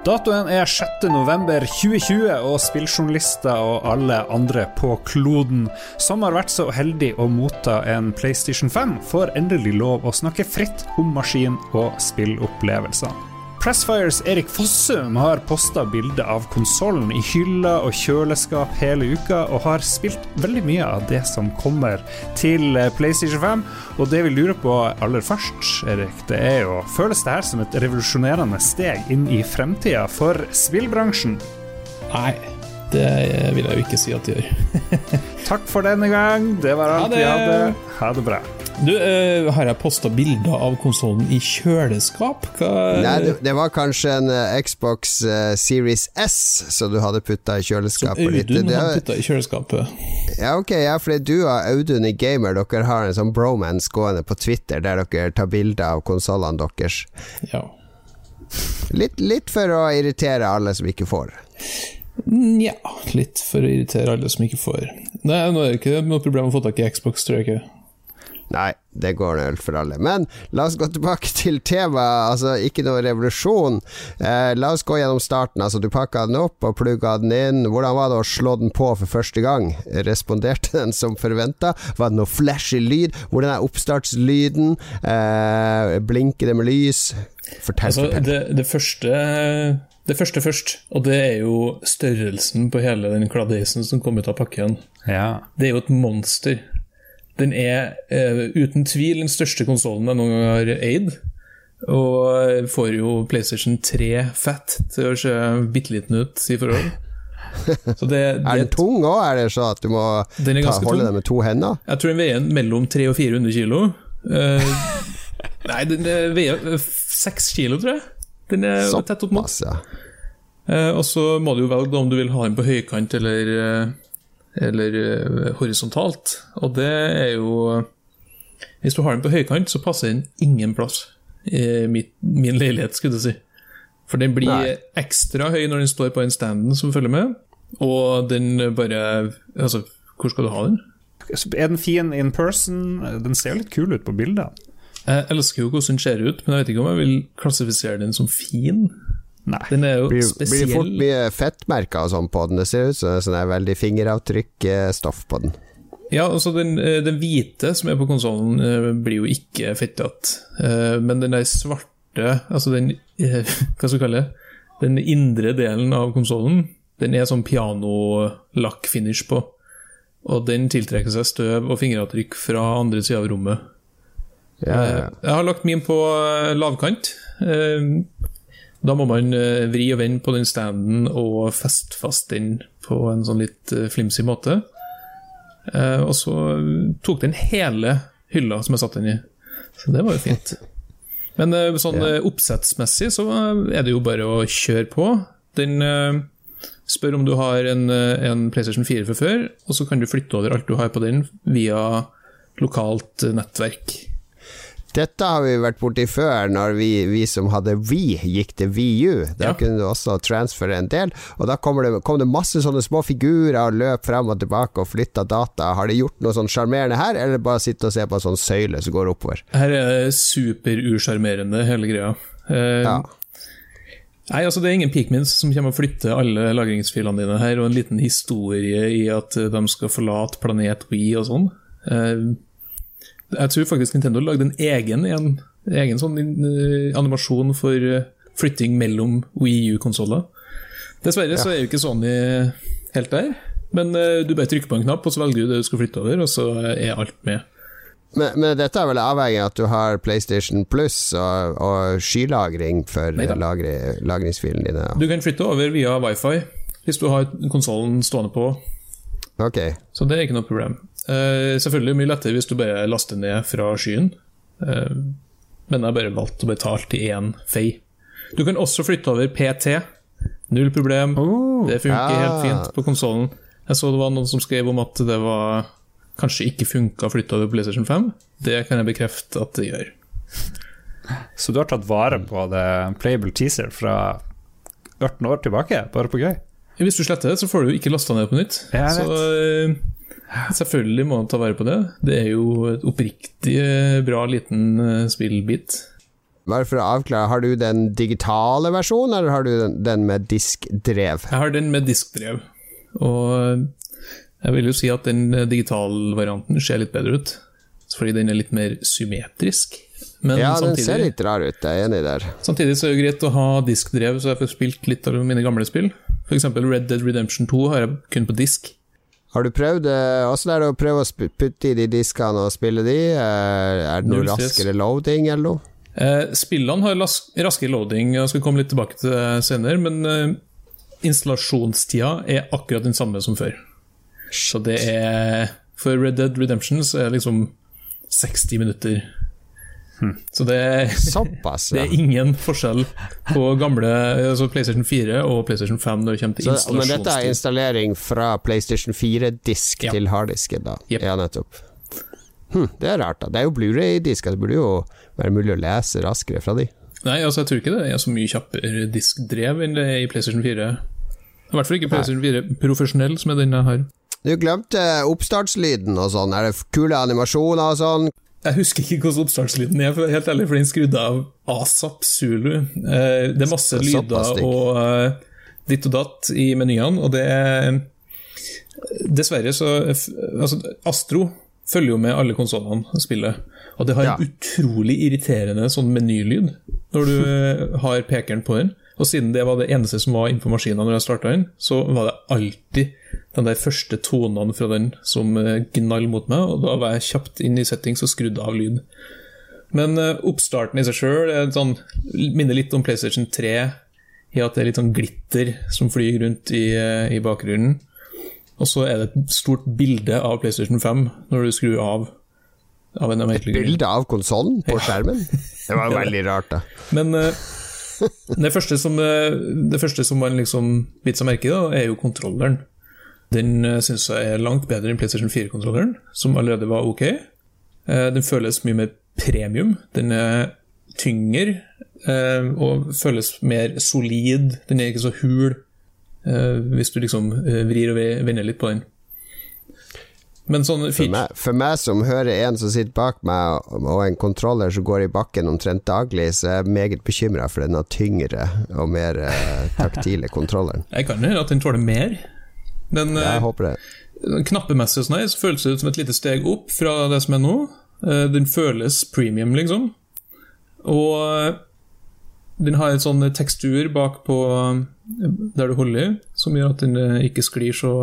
Datoen er 6.11.2020, og spilljournalister og alle andre på kloden som har vært så heldig å motta en PlayStation 5, får endelig lov å snakke fritt om maskin- og spillopplevelser. Pressfires Erik Fossum har posta bilde av konsollen i hylla og kjøleskap hele uka, og har spilt veldig mye av det som kommer til PlayStation 5. Og det vi lurer på aller først, Erik, det er jo Føles det her som et revolusjonerende steg inn i fremtida for spillbransjen? Nei, det vil jeg jo ikke si at det gjør. Takk for denne gang. Det var alt vi hadde. Ha det bra. Du, uh, har jeg posta bilder av konsollen i kjøleskap? Hva Nei, det, det, var kanskje en uh, Xbox uh, Series S som du hadde putta i kjøleskapet. Som Audun hadde putta i kjøleskapet. Ja, ok, ja, fordi du og Audun i Gamer Dere har en sånn bromance gående på Twitter der dere tar bilder av konsollene deres. Ja. Litt, litt for å irritere alle som ikke får. Nja, litt for å irritere alle som ikke får. Nei, nå er det ikke noe problem å få tak i Xbox, tror jeg ikke. Nei, det går nå for alle. Men la oss gå tilbake til temaet. Altså, ikke noe revolusjon. Eh, la oss gå gjennom starten. Altså, du pakka den opp og plugga den inn. Hvordan var det å slå den på for første gang? Responderte den som forventa? Var det noe flashy lyd? Hvordan er oppstartslyden? Eh, blinker det med lys? Fortell, altså, fortell. Det, det, første, det første først, og det er jo størrelsen på hele den kladeisen som kom ut av pakken. Ja. Det er jo et monster. Den er uh, uten tvil den største konsollen jeg noen gang har eid. Og får jo PlayStation 3 fett til å se bitte liten ut i forhold. Det, det, er den tung òg? Er det sånn at du må ta, holde den med to hender? Jeg tror den veier mellom 300 og 400 kilo. Uh, nei, den veier 6 kilo, tror jeg. Den er Så tett opp mot. Ja. Uh, og så må du jo velge om du vil ha den på høykant eller eller uh, horisontalt. Og det er jo Hvis du har den på høykant, så passer den ingen plass i mitt, min leilighet, skulle du si. For den blir Nei. ekstra høy når den står på den standen som følger med, og den bare Altså, hvor skal du ha den? Er den fin in person? Den ser litt kul ut på bildet. Jeg elsker jo hvordan den ser ut, men jeg vet ikke om jeg vil klassifisere den som fin. Nei. Den er jo blir, spesiell. Blir fort mye fettmerker og sånn på den. Det ser ut som sånn er veldig fingeravtrykkstoff på den. Ja, altså den, den hvite som er på konsollen, blir jo ikke fettete. Men den der svarte, altså den Hva skal vi kalle det? Den indre delen av konsollen, den er sånn pianolakk-finish på. Og den tiltrekker seg støv og fingeravtrykk fra andre sida av rommet. Ja, ja. Jeg har lagt min på lavkant. Da må man vri og vende på den standen og feste fast den på en sånn litt flimsig måte. Og så tok den hele hylla som jeg satt den i. Så det var jo fint. Men sånn oppsettsmessig så er det jo bare å kjøre på. Den spør om du har en, en PlayStation 4 fra før, og så kan du flytte over alt du har på den via lokalt nettverk. Dette har vi vært borti før, når vi, vi som hadde We, gikk til VU. Da Ja. kunne du også transfere en del, og da kommer det, kom det masse sånne små figurer og løp frem og tilbake og flytta data. Har de gjort noe sånn sjarmerende her, eller bare sitte og se på en sånn søyle som går oppover? Her er det superusjarmerende, hele greia. Eh, Ja. Nei, altså Det er ingen Pikmins som kommer og flytter alle lagringsfilene dine her, og en liten historie i at de skal forlate planet We og sånn. Eh, jeg tror faktisk Nintendo lagde en egen, en, egen sånn eh, animasjon for eh, flytting mellom Wii U-konsoller. Dessverre så er jo ikke Sony helt der, men eh, du bare trykker på en knapp, og så velger du det du skal flytte over, og så er alt med. Men, men dette er vel avhengig av at du har PlayStation Plus og, og skylagring for lagre, lagringsfilene dine. Du kan flytte over via wifi hvis du har konsollen stående på, Ok. så det er ikke noe problem. Eh, selvfølgelig mye lettere hvis du bare laster ned fra skyen, eh, men jeg har bare valgt å betale til én fei. Du kan også flytte over PT. Null problem. Oh, det funker ja. helt fint på konsollen. Jeg så det var noen som skrev om at det var kanskje ikke funka å flytte over PlayStation 5. Det kan jeg bekrefte at det gjør. Så du har tatt vare på det playable teaser fra 18 år tilbake, bare på gøy? Hvis du sletter det, så får du ikke lasta ned på nytt. Jeg Så eh, selvfølgelig må man ta vare på det. Det er jo et oppriktig eh, bra liten eh, spillbit. bare for å avklare, har du den digitale versjonen, eller har du den, den med diskdrev? Jeg har den med diskdrev, og jeg vil jo si at den digitalvarianten ser litt bedre ut. Fordi den er litt mer symmetrisk. Men ja, den samtidig, ser litt rar ut, jeg er enig der. samtidig så er det greit å ha diskdrev, så jeg får spilt litt av mine gamle spill. F.eks. Red Dead Redemption 2 har jeg kun på disk. Har du prøvd eh, Åssen er det å prøve å putte i de diskene og spille de? Eh, Er det noe Null raskere loading eller noe? Eh, spillene har raskere loading, jeg skal komme litt tilbake til det senere, men eh, installasjonstida er akkurat den samme som før. Så det er For Red Dead Redemption så er det liksom 60 minutter. Så det er, ja. det er ingen forskjell på gamle altså PlayStation 4 og PlayStation 5 når det kommer til Så, men dette er installering fra PlayStation 4-disk Ja. til harddisken, da? Yep. Ja, nettopp. Hm, det er rart, da. Det er jo Blu-ray-disker, det burde jo være mulig å lese raskere fra de. Nei, altså jeg tror ikke det er så mye kjappere diskdrev enn det er i PlayStation 4. I hvert fall ikke PlayStation 4 profesjonell, som er den jeg har. Du glemte oppstartslyden og sånn. Er det kule animasjoner og sånn? Jeg husker ikke hvordan oppstartslyden er, helt ærlig, for den skrudde av asap Zulu. Eh, det er masse lyder og eh, ditt og datt i menyene, og det er Dessverre så altså, Astro følger jo med alle konsollene spillet, og det har Ja. en utrolig irriterende sånn menylyd når du eh, har pekeren på den. Og siden det var det eneste som var innenfor maskinen når jeg starta den, så var det alltid de der første tonene fra den som eh, gnall mot meg, og da var jeg kjapt inn i settings og skrudde av lyd. Men eh, oppstarten i seg sjøl sånn, minner litt om PlayStation 3 i at det er litt sånn glitter som flyr rundt i, eh, i bakgrunnen. Og så er det et stort bilde av PlayStation 5 når du skrur av. av en. Bilde av konsollen på skjermen? Det var jo veldig rart, da. Men eh, det, første som, eh, det første som man liksom biter seg merke i, da, er jo kontrolleren. Den uh, syns jeg er langt bedre enn PlayStation 4-kontrolleren, som allerede var ok. Eh, den føles mye mer premium. Den er tyngre eh, og føles mer solid. Den er ikke så hul eh, hvis du liksom eh, vrir og ve- vender litt på den. Men sånn For meg, for meg som hører en som sitter bak meg, og en kontroller som går i bakken omtrent daglig, så er jeg meget bekymra for denne tyngre og mer eh, taktile kontrolleren. Jeg kan høre at den tåler mer. Den, eh, Jeg håper det. Knappemessig sånn her, så føles det ut som et lite steg opp fra det som er nå. Eh, Den føles premium, liksom. Og eh, den har en sånn tekstur bak på eh, der du holder i, som gjør at den eh, ikke sklir så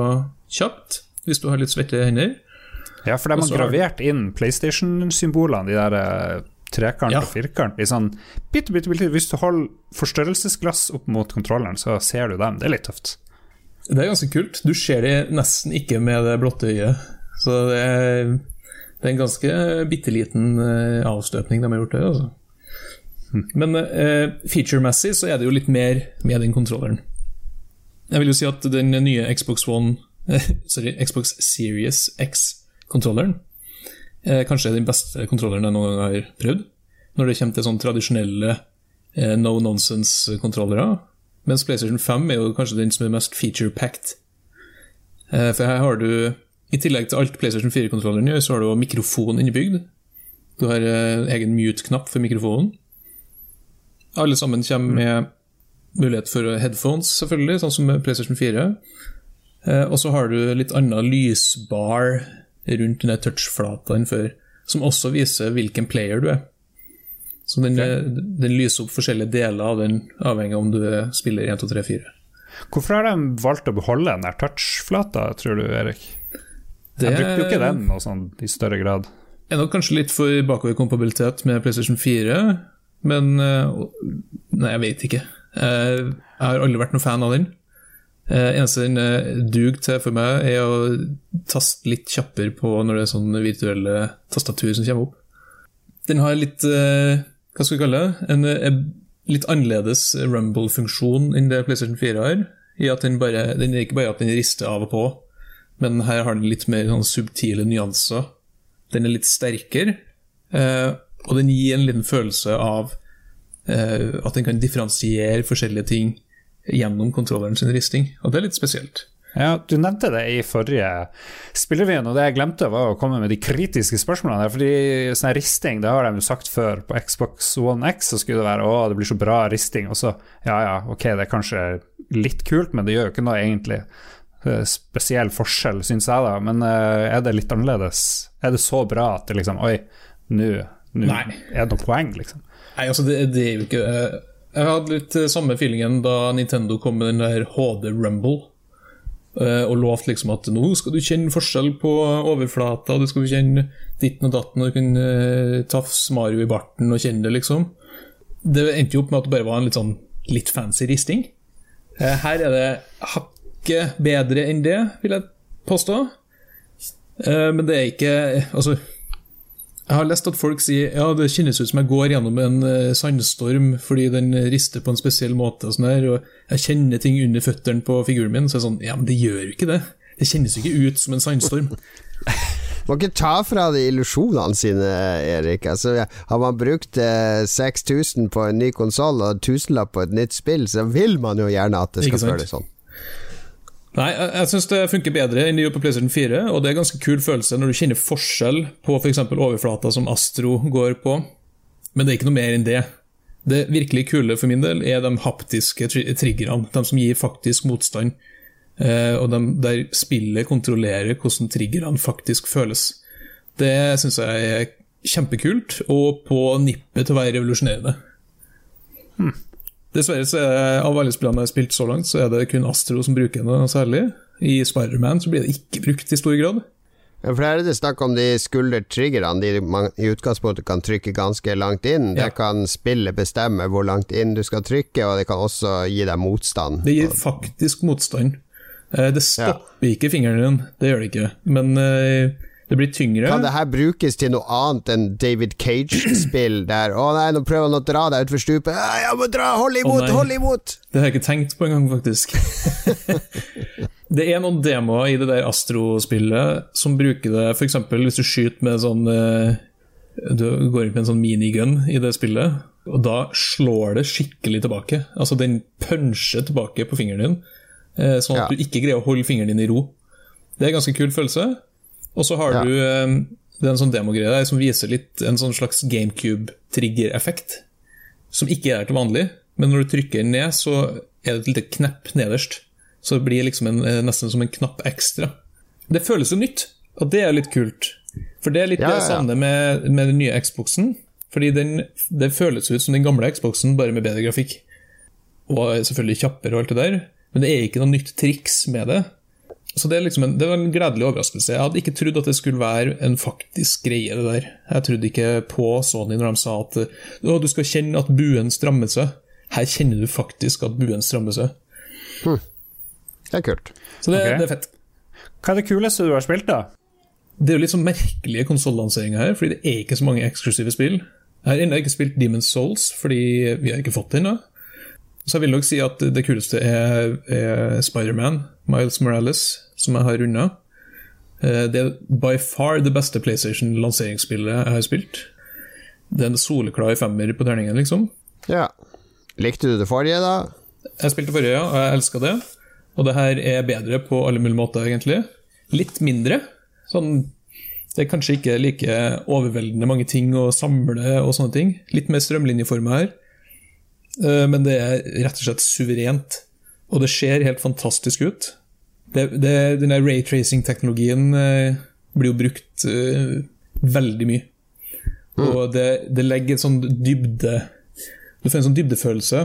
kjapt hvis du har litt svette hender. Ja, for de har gravert inn PlayStation-symbolene, de der eh, trekant Ja. og firkant, sånn bitte, bitte, bitte Hvis du holder forstørrelsesglass opp mot kontrolleren, så ser du dem. Det er litt tøft. Det er ganske kult. Du ser det nesten ikke med det blotte øyet. Så det er, det er en ganske bitte liten eh, avstøpning de har gjort der, altså. Men eh, feature-messig så er det jo litt mer med den kontrolleren. Jeg vil jo si at den nye Xbox One Sorry, Xbox Series X-kontrolleren eh, kanskje den beste kontrolleren jeg noen gang har prøvd. Når det kommer til sånne tradisjonelle eh, no nonsense-kontrollere. Mens PlayStation 5 er jo kanskje den som er mest feature-packed. Eh, For her har du, i tillegg til alt PlayStation 4-kontrolleren gjør, så har du også mikrofon innebygd. Du har eh, egen mute-knapp for mikrofonen. Alle sammen kommer med mulighet for headphones, selvfølgelig, sånn som PlayStation 4. Eh, Og så har du litt annen lysbar rundt den der touchflata enn før, som også viser hvilken player du er. Så den, den lyser opp forskjellige deler av den, avhengig av om du er spiller 1, 2, 3, 4. Hvorfor har de valgt å beholde den der touchflata, tror du, Erik? Det Jeg brukte jo ikke den noe sånn i større grad. er nok kanskje litt for bakoverkompabilitet med PlayStation 4, men eh, Nei, jeg vet ikke. Eh, Jeg har aldri vært noen fan av den. Eh, eneste den dug duger til for meg, er å taste litt kjappere på når det er sånn virtuelle tastatur som kommer opp. Den har litt eh, Hva skal vi kalle det? En, en litt annerledes rumble-funksjon enn det PlayStation 4 har. I at den, bare, den er ikke bare at den rister av og på, men her har den litt mer sånn subtile nyanser. Den er litt sterkere, eh, og den gir en liten følelse av eh, at den kan differensiere forskjellige ting gjennom kontrolleren sin risting, og det er litt spesielt. Ja, Du nevnte det i forrige spillerevyen, og det jeg glemte, var å komme med de kritiske spørsmålene. der, fordi sånn risting, det har de jo sagt før. På Xbox One X så skulle det være å, det blir så bra risting. Og så, ja ja, ok, det er kanskje litt kult, men det gjør jo ikke noe egentlig eh, spesiell forskjell, syns jeg, da. Men uh, er det litt annerledes? Er det så bra at det liksom Oi, nå er det noe poeng, liksom? Nei, altså, det, det er jo ikke uh, Jeg hadde litt samme feelingen da Nintendo kom med den der HD Rumble. Eh, og lovte liksom at nå skal du kjenne forskjell på overflata, du skal kjenne ditten og datten, og du kan uh, tafse Mario i barten og kjenne det, liksom. Det endte jo opp med at det bare var en litt sånn litt fancy risting. Her er det hakket bedre enn det, vil jeg påstå. Men det er ikke Altså jeg har lest at folk sier ja, det kjennes ut som jeg går gjennom en uh, sandstorm fordi den rister på en spesiell måte. og sånn her, og Jeg kjenner ting under føttene på figuren min. Så jeg er sånn, ja, men det gjør jo ikke det. Det kjennes jo ikke ut som en sandstorm. Må ikke ta fra de illusjonene sine, Erik. Altså, har man brukt eh, 6000 på en ny konsoll og tusenlapp på et nytt spill, så vil man jo gjerne at det skal føles sånn. Nei, jeg, jeg syns det funker bedre enn det gjør på PlayStation 4, og det er en ganske kul følelse når du kjenner forskjell på f.eks. For overflata som Astro går på, men det er ikke noe mer enn det. Det virkelig kule for min del er de haptiske triggerne, de som gir faktisk motstand, Uh, og de, der spillet kontrollerer hvordan triggerne faktisk føles. Det syns jeg er kjempekult, og på nippet til å være revolusjonerende. Hmm. Dessverre, så er, av alle spillene jeg har spilt så langt, så er det kun Astro som bruker noe særlig. I Spiderman så blir det ikke brukt i stor grad. Ja, for her er det snakk om de skuldertriggerne de man i utgangspunktet kan trykke ganske langt inn. Ja. Det kan spillet bestemme hvor langt inn du skal trykke, og det kan også gi deg motstand. Det gir faktisk motstand. Eh, det stopper ja. ikke fingeren din, det gjør det ikke. Men eh, det blir tyngre. Kan det her brukes til noe annet enn David Cage-spill der 'Å nei, nå prøver han å dra deg utfor stupet'. 'Jeg må dra! Hold imot! Hold imot!' Det har jeg ikke tenkt på engang, faktisk. det er noen demoer i det der Astro-spillet som bruker det f.eks. hvis du skyter med sånn eh, Du går inn med en sånn minigun i det spillet, og da slår det skikkelig tilbake. Altså, den puncher tilbake på fingeren din, eh, sånn at ja. du ikke greier å holde fingeren din i ro. Det er en ganske kul følelse. Og så har ja. du um, det er en sånn demogreie der som viser litt en sånn slags GameCube-trigger-effekt. Som ikke er til vanlig, men når du trykker ned, så er det et lite knepp nederst. Så det blir liksom en, eh, nesten som en knapp ekstra. Det føles jo nytt, og det er litt kult. For det er litt ja, det samme med, med, den nye Xboxen. Fordi den, det føles ut som den gamle Xboxen, bare med bedre grafikk. Og selvfølgelig kjappere og alt det der. Men det er ikke noe nytt triks med det. Så det, liksom en, det, var en gledelig overraskelse. Jeg hadde ikke trodd at det skulle være en faktisk greie, det der. Jeg trodde ikke på Sony når de sa at å, du skal kjenne at buen strammer seg. Her kjenner du faktisk at buen strammer seg. Hm. Det er kult. Så det, okay. det, er fett. Hva er det kuleste du har spilt, da? Det er jo litt sånn merkelige konsollanseringer her, fordi det er ikke så mange eksklusive spill. Jeg har ennå ikke spilt Demon's Souls, fordi vi har ikke fått det ennå. Så jeg vil nok si at det kuleste er, er Spiderman, Miles Morales, som jeg har runda. Eh, det er by far det beste PlayStation-lanseringsspillet jeg har spilt. Det er en soleklar femmer på terningen, liksom. Ja. Likte du det forrige, da? Jeg spilte forrige, ja, og jeg elska det. Og det her er bedre på alle mulige måter, egentlig. Litt mindre. Sånn Det er kanskje ikke like overveldende mange ting å samle og sånne ting. Litt mer strømlinjeformer her. Eh, men det er rett og slett suverent. Og det ser helt fantastisk ut. Det, det, den der raytracing-teknologien eh, blir jo brukt eh, veldig mye. Mm. Og det, det, legger en sånn dybde Du får en sånn dybdefølelse.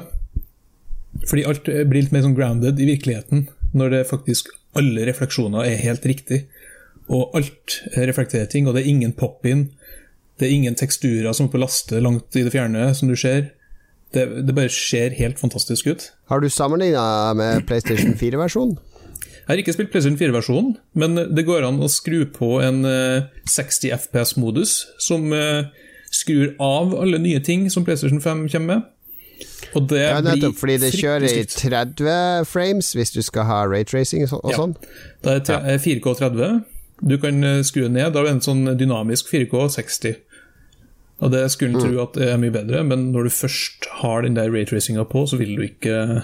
Fordi alt blir litt mer sånn grounded i virkeligheten, når det faktisk alle refleksjoner er helt riktig. Og alt reflekterer ting, og det er ingen pop-in. Det er ingen teksturer som er på laste langt i det fjerne, som du ser. Det, det bare ser helt fantastisk ut. Har du sammenligna med PlayStation 4-versjonen? Jeg har ikke spilt PlayStation 4-versjonen, men det går an å skru på en 60 eh, FPS-modus som eh, skrur av alle nye ting som PlayStation 5 kommer med. Og det ja, nettopp, fordi det kjører i 30 frames hvis du skal ha raytracing og, og ja. sånn? Det er 4K 30. Du kan eh, skru ned. Da er det en sånn dynamisk 4K 60. Og det skulle en mm. tro at det er mye bedre, men når du først har den der raytracinga på, så vil du ikke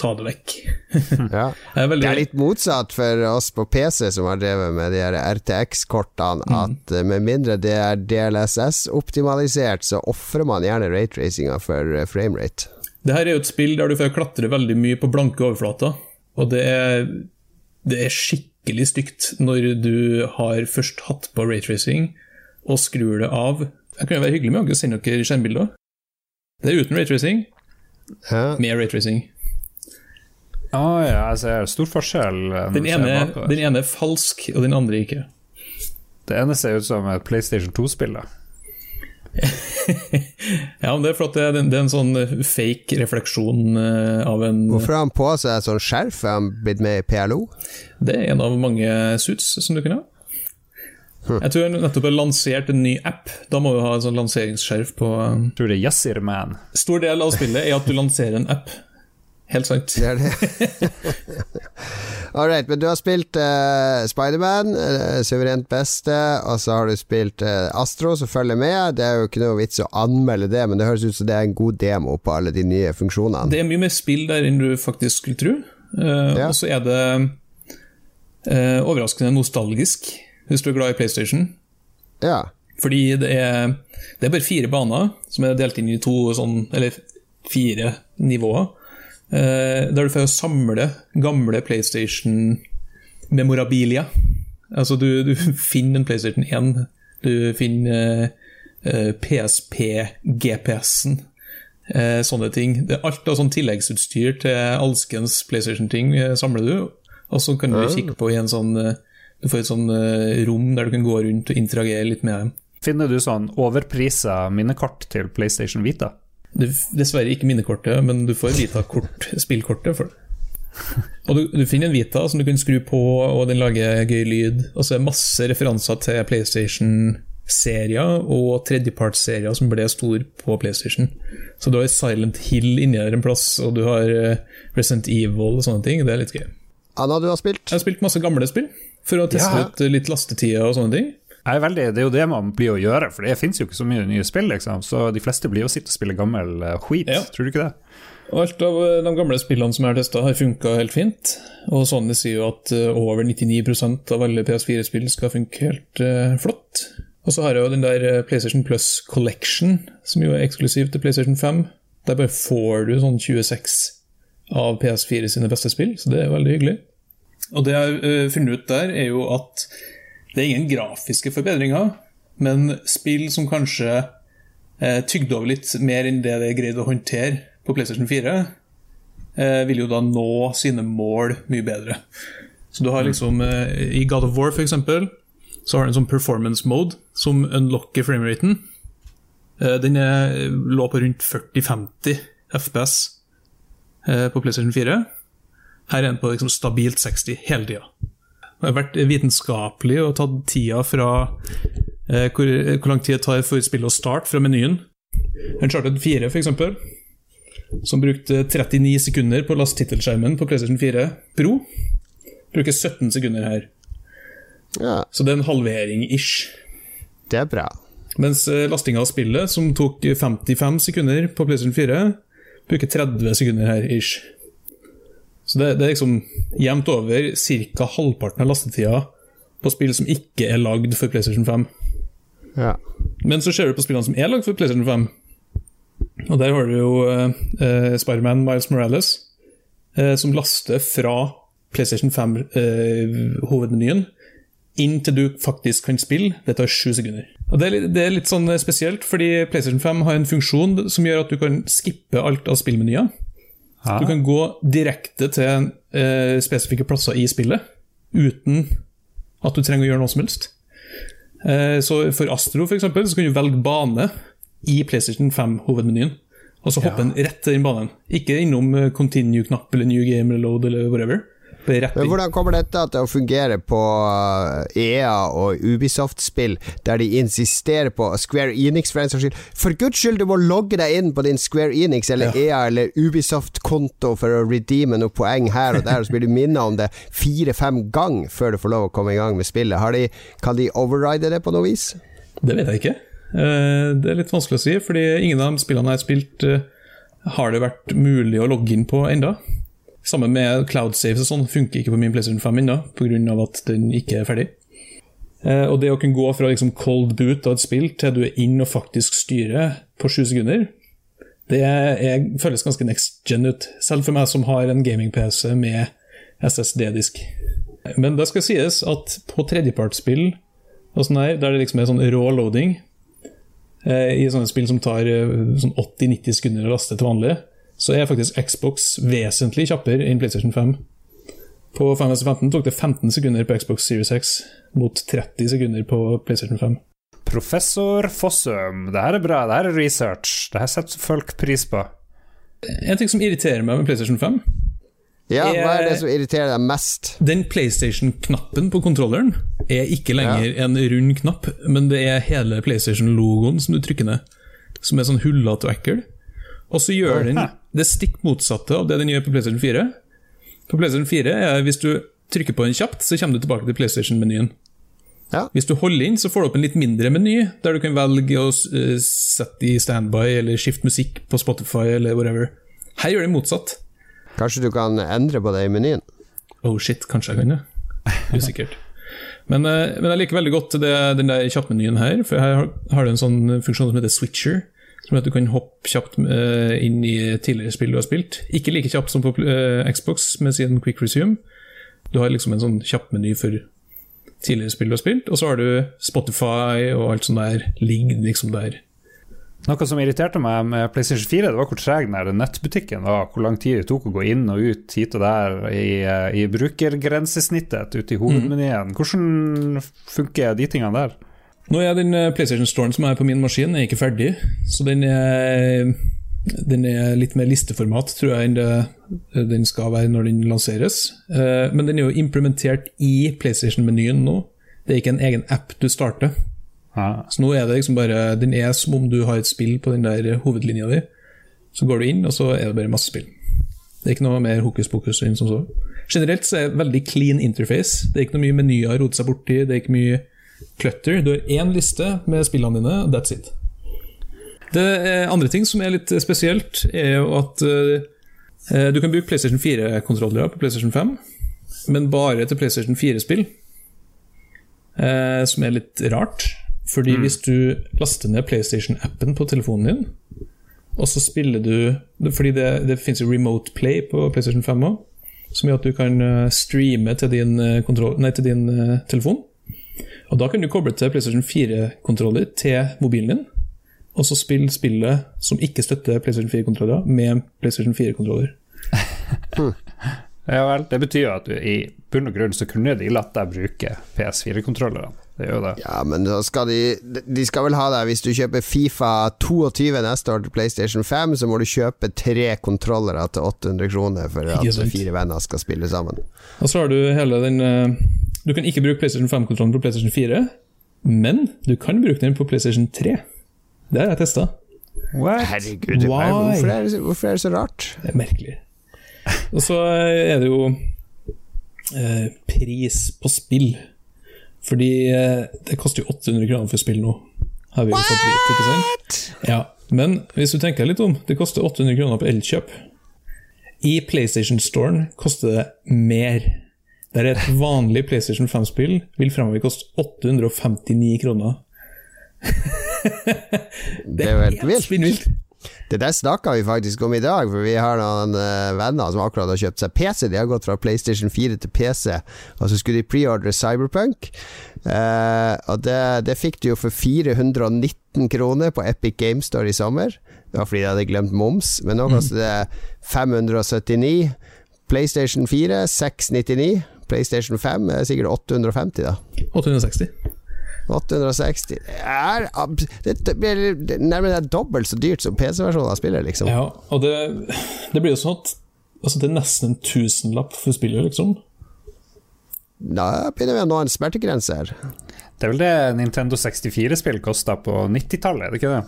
ta det vekk. Ja. det, er veldig, Det er litt motsatt for oss på PC som har drevet med de RTX-kortene, at eh, med mindre det er DLSS-optimalisert, så ofrer man gjerne rate-racinga for eh, framerate. Det her er jo et spill der du får klatre veldig mye på blanke overflater, og det er, det er skikkelig stygt når du har først hatt på raytracing og skrur det av. Det kunne være hyggelig med å sende dere skjermbilder. Det er uten raytracing, Ja. med raytracing. Å ja, jeg ser stor forskjell. eh, Den ene, den ene er falsk, og den andre ikke. Det ene ser ut som et PlayStation 2-spill. da. Ja, men det er for det det er en sånn fake refleksjon eh, av en Hvorfor har han på seg sånn skjerf? Er han blitt med i PLO? Det er en av mange suits som du kan ha. Jeg tror jeg nettopp har lansert en ny app. Da må du ha en sånn lanseringsskjerf på Jeg tror det er Yassir Man. Stor del av spillet er at du lanserer en app. Helt sant. Det er det. Alright, men du har spilt uh, Spiderman, uh, suverent beste, og så har du spilt uh, Astro, som følger med. Det er jo ikke noe vits å anmelde det, men det høres ut som det er en god demo på alle de nye funksjonene. Det er mye mer spill der enn du faktisk skulle tro. Uh, Ja. Og så er det uh, overraskende nostalgisk, hvis du er glad i PlayStation. Ja. Fordi det er, det er bare fire baner som er delt inn i to sånn, eller fire nivåer. Eh, der du får samle gamle PlayStation-memorabilia. Altså, du, du finner en PlayStation 1, du finner eh, PSP-GPS-en, eh, sånne ting. Det er alt av sånn tilleggsutstyr til alskens PlayStation-ting eh, samler du, og så kan du kikke på i en sånn eh, Du får et sånn eh, rom der du kan gå rundt og interagere litt med dem. Finner du sånn overprisa minnekart til PlayStation Vita? Det er dessverre ikke minnekortet, men du får Vita-kort, spillkortet for det. Og du, du finner en Vita som du kan skru på, og den lager gøy lyd. Og så er det masse referanser til PlayStation-serier og tredjepartsserier som ble stor på PlayStation. Så du har Silent Hill inni der en plass, og du har eh, Resident Evil og sånne ting. Det er litt gøy. Anna, du har spilt? Jeg har spilt masse gamle spill for å teste Ja. ut litt lastetider og sånne ting. Jeg er veldig, det er jo det man blir å gjøre, for det finnes jo ikke så mye nye spill, liksom. Så de fleste blir jo sitte og spille gammel eh, skit, Ja. tror du ikke det? Og Alt av eh, de gamle spillene som jeg har testa, har funka helt fint. Og Sony sier jo at eh, over 99% av alle PS4-spill skal funke helt uh, flott. Og så har jeg jo den der PlayStation Plus Collection, som jo er eksklusiv til PlayStation 5. Der bare får du sånn 26 av PS4 sine beste spill, så det er veldig hyggelig. Og det jeg har funnet ut der, er jo at det er ingen grafiske forbedringer, men spill som kanskje eh, tygde over litt mer enn det det er greid å håndtere på PlayStation 4, eh, vil jo da nå sine mål mye bedre. Så du har liksom eh, I God of War, for eksempel, så har du en sånn performance mode som unlocker frameraten. Eh, den er, lå på rundt 40-50 FPS eh, på PlayStation 4. Her er den på liksom stabilt 60 hele tida. Har vært vitenskapelig og tatt tida fra eh, hvor, hvor lang tid det tar for spillet å starte fra menyen. Uncharted 4, for eksempel, som brukte 39 sekunder på å laste tittelskjermen på PlayStation 4 Pro, bruker 17 sekunder her. Ja, Så det er en halvering-ish. det er bra. Mens eh, lastinga av spillet, som tok 55 sekunder på PlayStation 4, bruker 30 sekunder her, ish. Så det, det er liksom jevnt over ca. halvparten av lastetida på spill som ikke er lagd for PlayStation 5. Ja. Men så ser du på spillene som er lagd for PlayStation 5. Og der har du jo eh, eh, Spiderman Miles Morales, eh, som laster fra PlayStation 5-hovedmenyen inntil du faktisk kan spille. Det tar sju sekunder. Og det er, litt, det er litt sånn spesielt, fordi PlayStation 5 har en funksjon som gjør at du kan skippe alt av spillmenyer. Ja. Du kan gå direkte til eh, spesifikke plasser i spillet uten at du trenger å gjøre noe som helst. Eh, så For Astro for eksempel, så kan du velge bane i PlayStation 5-hovedmenyen. Og så hoppe ja. rett til den banen. Ikke innom eh, continue-knapp eller new game eller load eller whatever. Men hvordan kommer dette til å fungere på EA og Ubisoft-spill, der de insisterer på Square Enix for en saks skyld? For guds skyld, du må logge deg inn på din Square Enix eller EA eller Ubisoft-konto for å redeeme noen poeng her og der, og så blir du minnet om det fire-fem ganger før du får lov å komme i gang med spillet. Har de, kan de override det på noe vis? Det vet jeg ikke. Eh, Det er litt vanskelig å si, fordi ingen av de spillene jeg har spilt, eh, har det vært mulig å logge inn på enda. Sammen med cloud saves og sånn funker ikke på min PlayStation 5 ennå, pga. at den ikke er ferdig. Eh, og det å kunne gå fra liksom cold boot av et spill til du er inn og faktisk styrer på sju sekunder, det er, føles ganske next gen ut. Selv for meg som har en gaming-PC med SSD-disk. Men det skal sies at på tredjepartsspill og sånn her, der det liksom er sånn raw loading, eh, i sånne spill som tar eh, sånn 80-90 sekunder å laste til vanlig, så er faktisk Xbox vesentlig kjappere enn PlayStation 5. På 515 tok det 15 sekunder på Xbox Series X mot 30 sekunder på PlayStation 5. Professor Fossum, det her er bra, det her er research. Det her setter folk pris på. En ting som irriterer meg med PlayStation 5 Ja, hva er det som irriterer deg mest? Den PlayStation-knappen på kontrolleren er ikke lenger ja. en rund knapp, men det er hele PlayStation-logoen som du trykker ned, som er sånn hullete og ekkel. Og så gjør den det stikk motsatte av det den gjør på PlayStation 4. På PlayStation 4 er hvis du trykker på den kjapt, så kommer du tilbake til PlayStation-menyen. Ja. Hvis du holder inn, så får du opp en litt mindre meny, der du kan velge å uh, sette i standby eller skifte musikk på Spotify eller whatever. Her gjør det motsatt. Kanskje du kan endre på det i menyen? Oh shit, kanskje jeg kan det. Usikkert. men, uh, men, jeg liker veldig godt det, den der kjappmenyen her, for her har, har du en sånn funksjon som heter switcher. Som at du kan hoppe kjapt uh, inn i tidligere spill du har spilt. Ikke like kjapt som på Xbox med sin quick resume. Du har liksom en sånn kjappmeny for tidligere spill du har spilt, og så har du Spotify og alt sånt der ligger liksom der. Noe som irriterte meg med PlayStation 4, det var hvor treg den nettbutikken var. Hvor lang tid det tok å gå inn og ut hit og der i, i brukergrensesnittet ute i hovedmenyen. Mm. Hvordan funker de tingene der? Nå er den eh, PlayStation Storen som er på min maskin, er ikke ferdig. Så den er den er litt mer listeformat, tror jeg, enn det den skal være når den lanseres. Eh, men den er jo implementert i PlayStation-menyen nå. Det er ikke en egen app du starter. Så nå er det liksom bare Den er som om du har et spill på den der hovedlinja di. Så går du inn, og så er det bare masse spill. Det er ikke noe mer hokus pokus enn som så. Generelt så er det veldig clean interface. Det er ikke noe mye menyer å rote seg borti, det er ikke mye clutter. Du har én liste med spillene dine, that's it. Det andre ting som er litt spesielt, er jo at uh, du kan bruke PlayStation 4-kontrollere på PlayStation 5, men bare til PlayStation 4-spill. Uh, eh, som er litt rart. Fordi mm. hvis du laster ned PlayStation-appen på telefonen din, og så spiller du Fordi det, det fins jo Remote Play på PlayStation 5 òg, som gjør at du kan streame til din, kontroll, nei, til din uh, telefon. Og da kan du koble til PlayStation 4-kontroller til mobilen din og så spille spillet som ikke støtter PlayStation 4-kontroller, med PlayStation 4-kontroller. ja vel, det betyr jo at du, i bunn og grunn så kunne de latt deg bruke PS4-kontrollerne. Det gjør det. Ja, men skal de, de skal vel ha deg Hvis du kjøper Fifa 22 neste år til PlayStation 5, så må du kjøpe tre kontrollere til 800 kroner for at fire venner skal spille sammen. Og så har du hele den eh, Du kan ikke bruke PlayStation 5-kontrollen på PlayStation 4, men du kan bruke den på PlayStation 3. Det har jeg testa. Herregud, hvorfor er, det, hvorfor er, det, så rart? Det er merkelig. Og så er det jo eh, pris på spill. Fordi eh, det koster jo 800 kroner for spill nå. Har vi jo fått vite, ikke sant? Ja, Men hvis du tenker litt om, det koster 800 kroner på Elkjøp. I PlayStation-storen koster det mer. Der et vanlig PlayStation 5-spill vil fremover koste 859 kroner. det er jo helt vilt. Det der snakka vi faktisk om i dag, for vi har noen uh, venner som akkurat har kjøpt seg PC. De har gått fra PlayStation 4 til PC, og så skulle de preordre Cyberpunk. Uh, og det, det, fikk du jo for 419 kroner på Epic Game Store i sommer. Det var fordi de hadde glemt moms, men nå koster det 579. PlayStation 4 699. PlayStation 5 er sikkert 850, da. 860. 860 er, Det blir nærmere dobbelt så dyrt som PC-versjonen av spillet, liksom. Ja, og det, det blir jo sånn at altså, det er nesten en tusenlapp for spillet, liksom. Da begynner vi å nå en smertegrense her. Det er vel det Nintendo 64-spill kosta på 90-tallet, er det ikke det?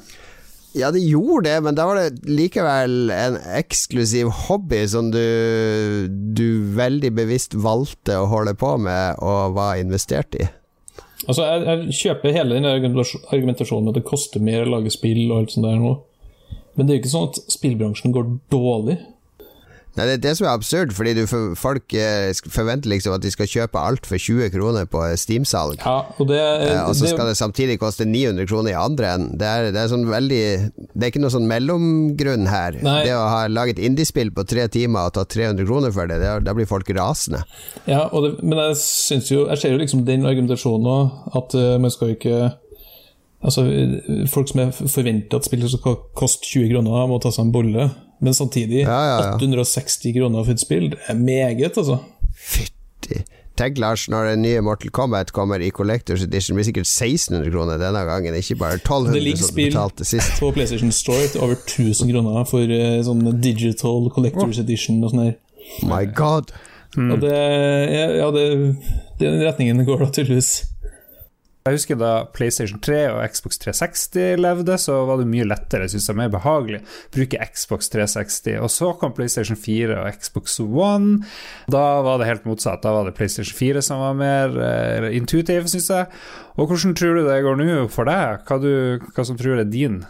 Ja, det gjorde det, men da var det likevel en eksklusiv hobby som du, du veldig bevisst valgte å holde på med og var investert i. Altså, jeg, jeg, kjøper hele den argumentasjonen med at det koster mer å lage spill og alt sånt der nå. Men det er jo ikke sånn at spillbransjen går dårlig. Nei, det er det som er absurd, fordi du, folk eh, forventer liksom at de skal kjøpe alt for 20 kroner på Steam-salg. Ja, og, eh, og så skal det samtidig koste 900 kroner i andre enden. Det er, det er sånn veldig Det er ikke noe sånn mellomgrunn her. Nei. Det å ha laget indiespill på tre timer og ta 300 kroner for det, det da blir folk rasende. Ja, det, men jeg syns jo Jeg ser jo liksom den argumentasjonen òg, at eh, man skal ikke Altså, eh, folk som er forventer at spillet skal koste 20 kroner, må ta seg en bolle. Men samtidig, Ja, ja, ja. 860 kroner for et spill, det er meget, altså. Fytti. Tenk, Lars, når det nye Mortal Kombat kommer i Collectors Edition, det blir sikkert 1600 kroner denne gangen, ikke bare 1200 som du betalte sist. på PlayStation Store til over 1000 kroner for eh, sånn digital collectors edition og sånn her. My god. Og det, ja, ja, det, den retningen går da tydeligvis. Jeg husker da PlayStation 3 og Xbox 360 levde, så var det mye lettere, synes jeg, mer behagelig å bruke Xbox 360. Og så kom PlayStation 4 og Xbox One. Da var det helt motsatt. Da var det PlayStation 4 som var mer eh, intuitiv, synes jeg. Og hvordan tror du det går nå for deg? Hva, du, hva som tror er din?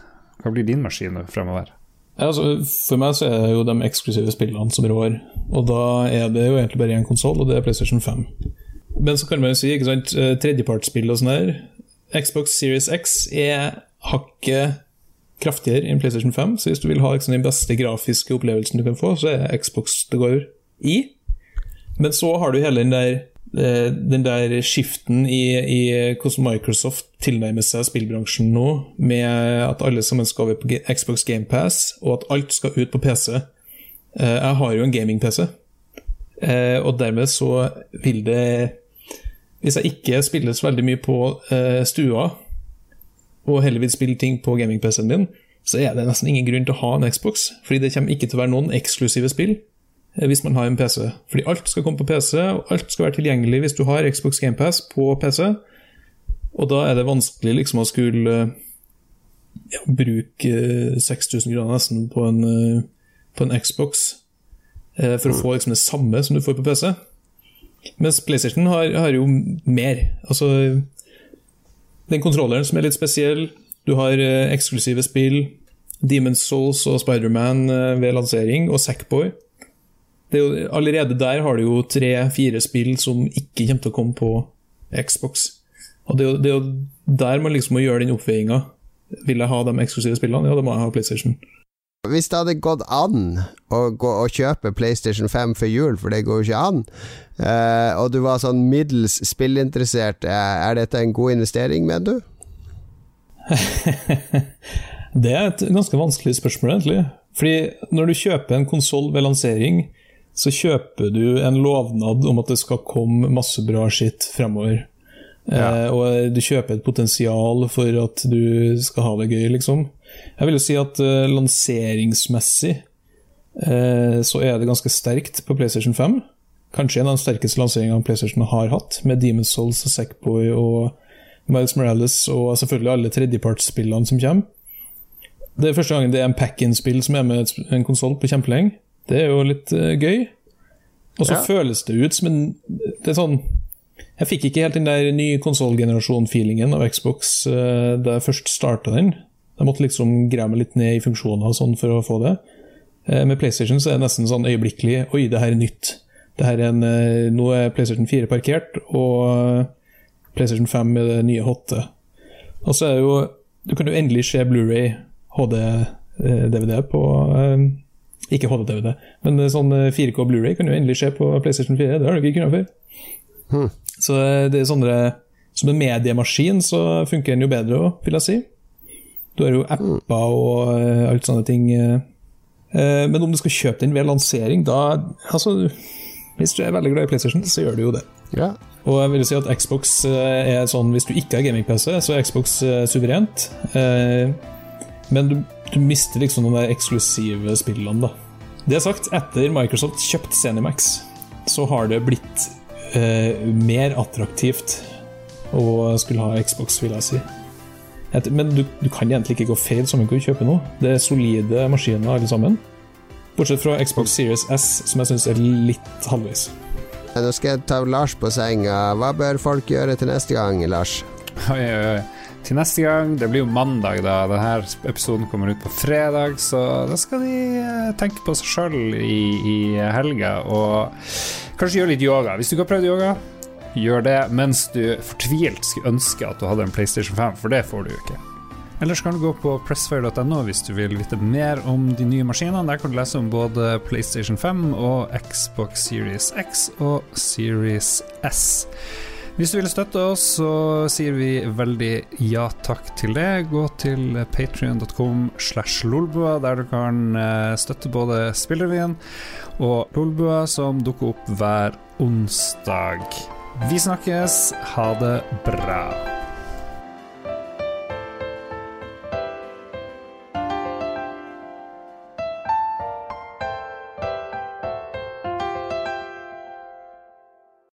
Hva blir din maskin fremover? Altså, for meg så er det jo de eksklusive spillene som rår, og da er det jo egentlig bare én konsoll, og det er PlayStation 5. Men så kan man jo si, ikke sant, eh, tredjepartsspill og sånn her Xbox Series X er hakket kraftigere enn PlayStation 5, så hvis du vil ha liksom, den beste grafiske opplevelsen du kan få, så er Xbox det går i. Men så har du hele den der eh, den der skiften i, i hvordan Microsoft tilnærmer seg spillbransjen nå, med at alle sammen skal over på Xbox GamePass, og at alt skal ut på PC. Eh, Jeg har jo en gaming-PC, og dermed så vil det Hvis jeg ikke spiller så veldig mye på eh, stua, og heller vil spille ting på gaming-PC-en min, så er det nesten ingen grunn til å ha en Xbox, fordi det kommer ikke til å være noen eksklusive spill eh, hvis man har en PC. Fordi alt skal komme på PC, og alt skal være tilgjengelig hvis du har Xbox GamePass på PC. Og da er det vanskelig liksom å skulle eh, ja, bruke eh, 6000 kroner nesten på en, eh, på en Xbox eh, for å få liksom det samme som du får på PC. Mens PlayStation har, har jo mer. Altså den kontrolleren som er litt spesiell. Du har eh, eksklusive spill. Demon's Souls og Spiderman eh, ved lansering, og Sackboy. Det er jo, allerede der har du jo tre-fire spill som ikke kommer til å komme på Xbox. Og det er, jo, det er jo der man liksom må gjøre den oppveiinga. Vil jeg ha de eksklusive spillene? Ja, da må jeg ha PlayStation. Hvis det hadde gått an å, gå og kjøpe PlayStation 5 for jul, for det går jo ikke an, eh, og du var sånn middels spillinteressert, eh, er dette en god investering, mener du? Det er et ganske vanskelig spørsmål, egentlig. Fordi når du kjøper en konsoll ved lansering, så kjøper du en lovnad om at det skal komme masse bra skitt fremover. Eh, og du kjøper et potensial for at du skal ha det gøy, liksom. Jeg vil jo si at uh, lanseringsmessig uh, så er det ganske sterkt på PlayStation 5. Kanskje en av de sterkeste lanseringene PlayStation har hatt, med Demon's Souls og Sackboy og Miles Morales og selvfølgelig alle tredjepartsspillene som kommer. Det er første gangen det er en pack-in-spill som er med en konsoll på kjempelenge. Det er jo litt uh, gøy. Og så Ja. føles det ut som en Det er sånn Jeg fikk ikke helt den der nye konsollgenerasjon-feelingen av Xbox uh, da jeg først starta den. Jeg måtte liksom grave meg litt ned i funksjoner og sånn for å få det. Eh, Med PlayStation så er det nesten sånn øyeblikkelig Oi, det her er nytt. Det her er en, eh, nå er PlayStation 4 parkert, og eh, PlayStation 5 er det nye hotte. Og så er det jo Du kan jo endelig se Blu-ray HD-DVD på Ikke HD-DVD, men sånn eh, 4K Blu-ray kan du endelig se på PlayStation 4. Det har du ikke kunnet før. Hmm. Så det er sånne Som en mediemaskin så funker den jo bedre òg, vil jeg si. Du har jo apper og eh, alt sånne ting. eh. Eh, Men om du skal kjøpe den ved lansering, da Altså, hvis du er veldig glad i PlayStation, så gjør du jo det. Ja. Og jeg vil si at Xbox er sånn Hvis du ikke har gaming-PC, så er Xbox suverent. Men du, du mister liksom de der eksklusive spillene, da. Det sagt, etter Microsoft kjøpte Zenimax, så har det blitt eh, mer attraktivt å skulle ha Xbox, vil jeg si. Et, men du, du kan egentlig ikke gå feil som du kjøpe noe. Det er solide maskiner alle sammen. Bortsett fra Xbox Series S, som jeg syns er litt halvveis. Nå skal jeg ta Lars på senga. Hva bør folk gjøre til neste gang, Lars? Oi, oi, oi. til neste gang. Det blir jo mandag, da. Denne episoden kommer ut på fredag, så da skal de eh, tenke på seg sjøl i, i helga og kanskje gjøre litt yoga. Hvis du ikke har prøvd yoga, gjør det mens du fortvilt skulle ønske at du hadde en PlayStation 5, for det får du jo ikke. Ellers kan du gå på pressfire.no hvis du vil vite mer om de nye maskinene. Der kan du lese om både PlayStation 5 og Xbox Series X og Series S. Hvis du vil støtte oss, så sier vi veldig ja takk til det. Gå til patrion.com slash lolbua, der du kan eh, støtte både Spillrevyen og Lolbua, som dukker opp hver onsdag. Vi snakkes. Ha det bra.